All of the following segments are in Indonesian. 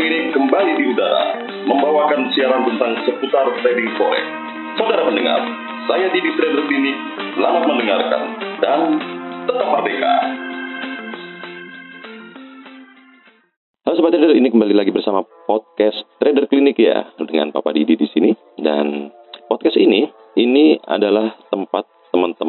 Klinik kembali di udara, membawakan siaran tentang seputar trading forex. Saudara pendengar, saya Didi Trader Klinik, selamat mendengarkan dan tetap merdeka. Halo Sobat Trader, ini kembali lagi bersama podcast Trader Klinik ya dengan Papa Didi di sini dan podcast ini ini adalah tempat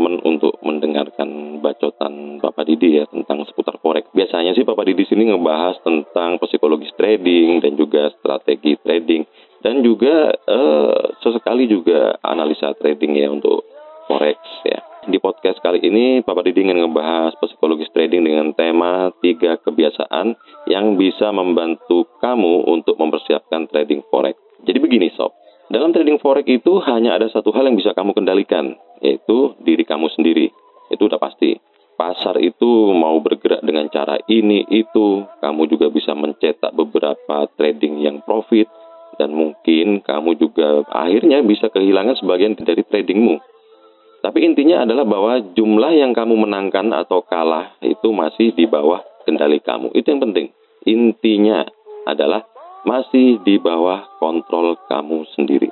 teman-teman untuk mendengarkan bacotan Bapak Didi ya tentang seputar forex. Biasanya sih Bapak Didi sini ngebahas tentang psikologis trading dan juga strategi trading dan juga eh, sesekali juga analisa trading ya untuk forex ya. Di podcast kali ini Bapak Didi ingin ngebahas psikologis trading dengan tema tiga kebiasaan yang bisa membantu kamu untuk mempersiapkan trading forex. Jadi begini sob, dalam trading forex itu hanya ada satu hal yang bisa kamu kendalikan, yaitu diri kamu sendiri. Itu udah pasti. Pasar itu mau bergerak dengan cara ini, itu. Kamu juga bisa mencetak beberapa trading yang profit. Dan mungkin kamu juga akhirnya bisa kehilangan sebagian dari tradingmu. Tapi intinya adalah bahwa jumlah yang kamu menangkan atau kalah itu masih di bawah kendali kamu. Itu yang penting. Intinya adalah masih di bawah kontrol kamu sendiri.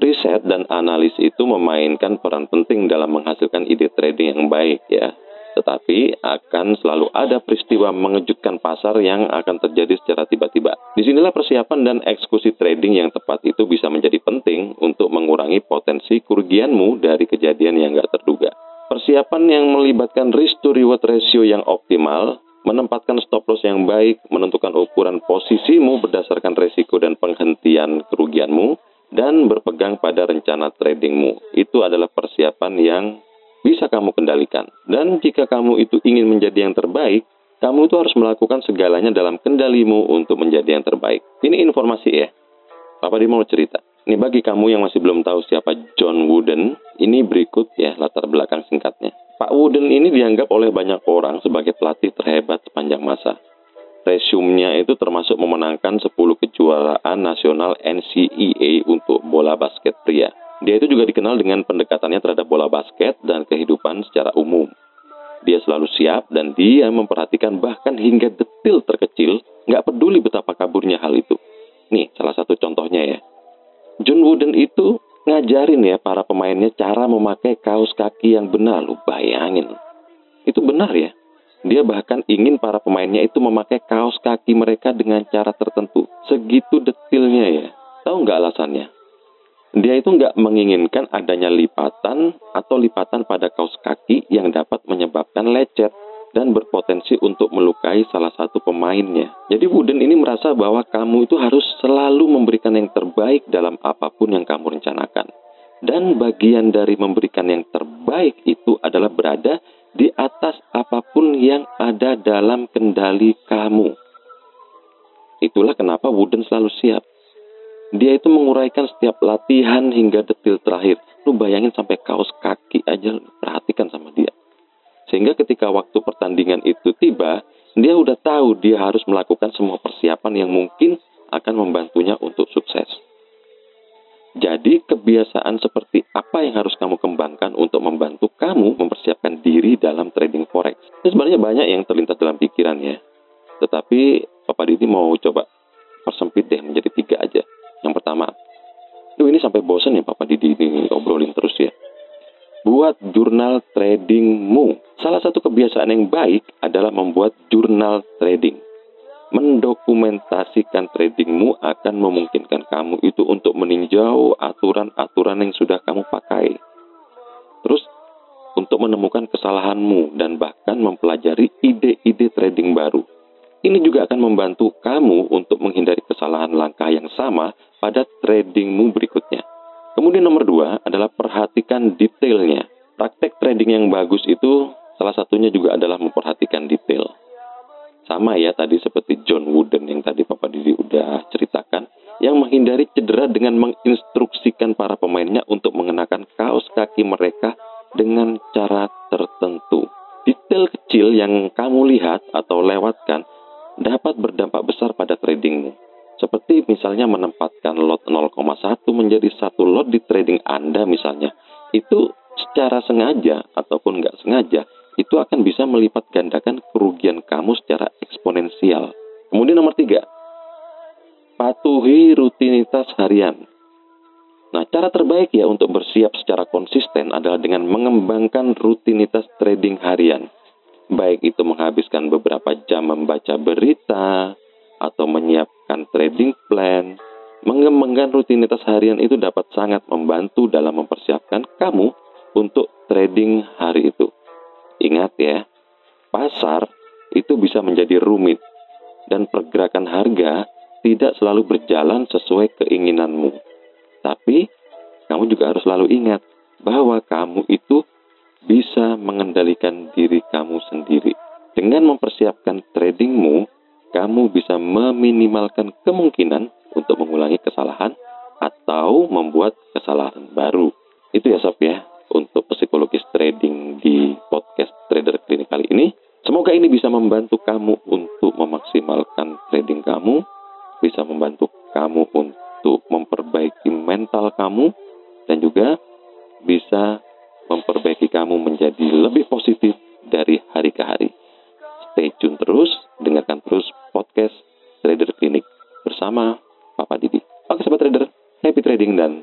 Riset dan analis itu memainkan peran penting dalam menghasilkan ide trading yang baik ya. Tetapi akan selalu ada peristiwa mengejutkan pasar yang akan terjadi secara tiba-tiba. Di sinilah persiapan dan eksekusi trading yang tepat itu bisa menjadi penting untuk mengurangi potensi kerugianmu dari kejadian yang nggak terduga. Persiapan yang melibatkan risk to reward ratio yang optimal, menempatkan stop loss yang baik, menentukan ukuran posisimu berdasarkan resiko dan penghentian kerugianmu, dan berpegang pada rencana tradingmu. Itu adalah persiapan yang bisa kamu kendalikan. Dan jika kamu itu ingin menjadi yang terbaik, kamu itu harus melakukan segalanya dalam kendalimu untuk menjadi yang terbaik. Ini informasi ya. Papa dia mau cerita. Ini bagi kamu yang masih belum tahu siapa John Wooden, ini berikut ya latar belakang singkatnya. Pak Wooden ini dianggap oleh banyak orang sebagai pelatih terhebat masa itu termasuk memenangkan 10 kejuaraan nasional NCEA untuk bola basket pria. Dia itu juga dikenal dengan pendekatannya terhadap bola basket dan kehidupan secara umum. Dia selalu siap dan dia memperhatikan bahkan hingga detil terkecil, nggak peduli betapa kaburnya hal itu. Nih, salah satu contohnya ya. John Wooden itu ngajarin ya para pemainnya cara memakai kaos kaki yang benar. Lu bayangin. Itu benar ya. Dia bahkan ingin para pemainnya itu memakai kaos kaki mereka dengan cara tertentu. Segitu detilnya ya. Tahu nggak alasannya? Dia itu nggak menginginkan adanya lipatan atau lipatan pada kaos kaki yang dapat menyebabkan lecet dan berpotensi untuk melukai salah satu pemainnya. Jadi Wooden ini merasa bahwa kamu itu harus selalu memberikan yang terbaik dalam apa pun yang kamu rencanakan. Dan bagian dari memberikan yang terbaik itu adalah berada di atas apa pun yang ada dalam kendali kamu. Itulah kenapa Wooden selalu siap. Dia itu menguraikan setiap latihan hingga detil terakhir. Lu bayangin sampai kaos kaki aja perhatikan sama dia. Sehingga ketika waktu pertandingan itu tiba, dia udah tahu dia harus melakukan semua persiapan yang mungkin akan membantunya untuk sukses. Jadi kebiasaan seperti apa yang harus kamu kembangkan untuk membantu kamu mempersiapkan diri dalam trading forex? Ini sebenarnya banyak yang terlintas dalam pikiran ya. Tetapi Papa Didi mau coba persempit deh menjadi tiga aja. Yang pertama, Duh ini sampai bosan ya Papa Didi ini obrolin terus ya. Buat jurnal tradingmu. Salah satu kebiasaan yang baik adalah membuat jurnal trading mendokumentasikan tradingmu akan memungkinkan kamu itu untuk meninjau aturan-aturan yang sudah kamu pakai. Menemukan kesalahanmu dan bahkan mempelajari ide-ide trading baru. Ini juga akan membantu kamu untuk menghindari kesalahan langkah yang sama pada tradingmu berikutnya. Kemudian nomor dua adalah perhatikan detailnya. Praktek trading yang bagus itu salah satunya juga adalah memperhatikan detail. Sama ya tadi seperti John Wooden yang tadi Papa Didi udah ceritakan. Yang menghindari cedera dengan menginstruksikan para pemainnya untuk mengenakan kaos kaki mereka dengan cara tertentu. Detail kecil yang kamu lihat atau lewatkan dapat berdampak besar pada tradingmu. Seperti misalnya menempatkan lot 0,1 menjadi satu lot di trading Anda misalnya. Itu secara sengaja ataupun nggak sengaja itu akan bisa melipat gandakan kerugian kamu secara eksponensial. Kemudian nomor tiga, patuhi rutinitas harian. Nah, cara terbaik ya untuk bersiap secara konsisten adalah dengan mengembangkan rutinitas trading harian. Baik itu menghabiskan beberapa jam membaca berita atau menyiapkan trading plan. Mengembangkan rutinitas harian itu dapat sangat membantu dalam mempersiapkan kamu untuk trading hari itu. Ingat ya, pasar itu bisa menjadi rumit dan pergerakan harga tidak selalu berjalan sesuai keinginanmu. Tapi kamu juga harus selalu ingat bahwa kamu itu bisa mengendalikan diri kamu sendiri. Dengan mempersiapkan tradingmu, kamu bisa meminimalkan kemungkinan untuk mengulangi kesalahan atau membuat kesalahan baru. Itu ya sob ya, untuk psikologis trading di podcast Trader Klinik kali ini. Semoga ini bisa membantu kamu untuk memaksimalkan trading kamu, bisa membantu mental kamu, dan juga bisa memperbaiki kamu menjadi lebih positif dari hari ke hari. Stay tune terus, dengarkan terus podcast Trader Clinic bersama Papa Didi. Oke sahabat trader, happy trading dan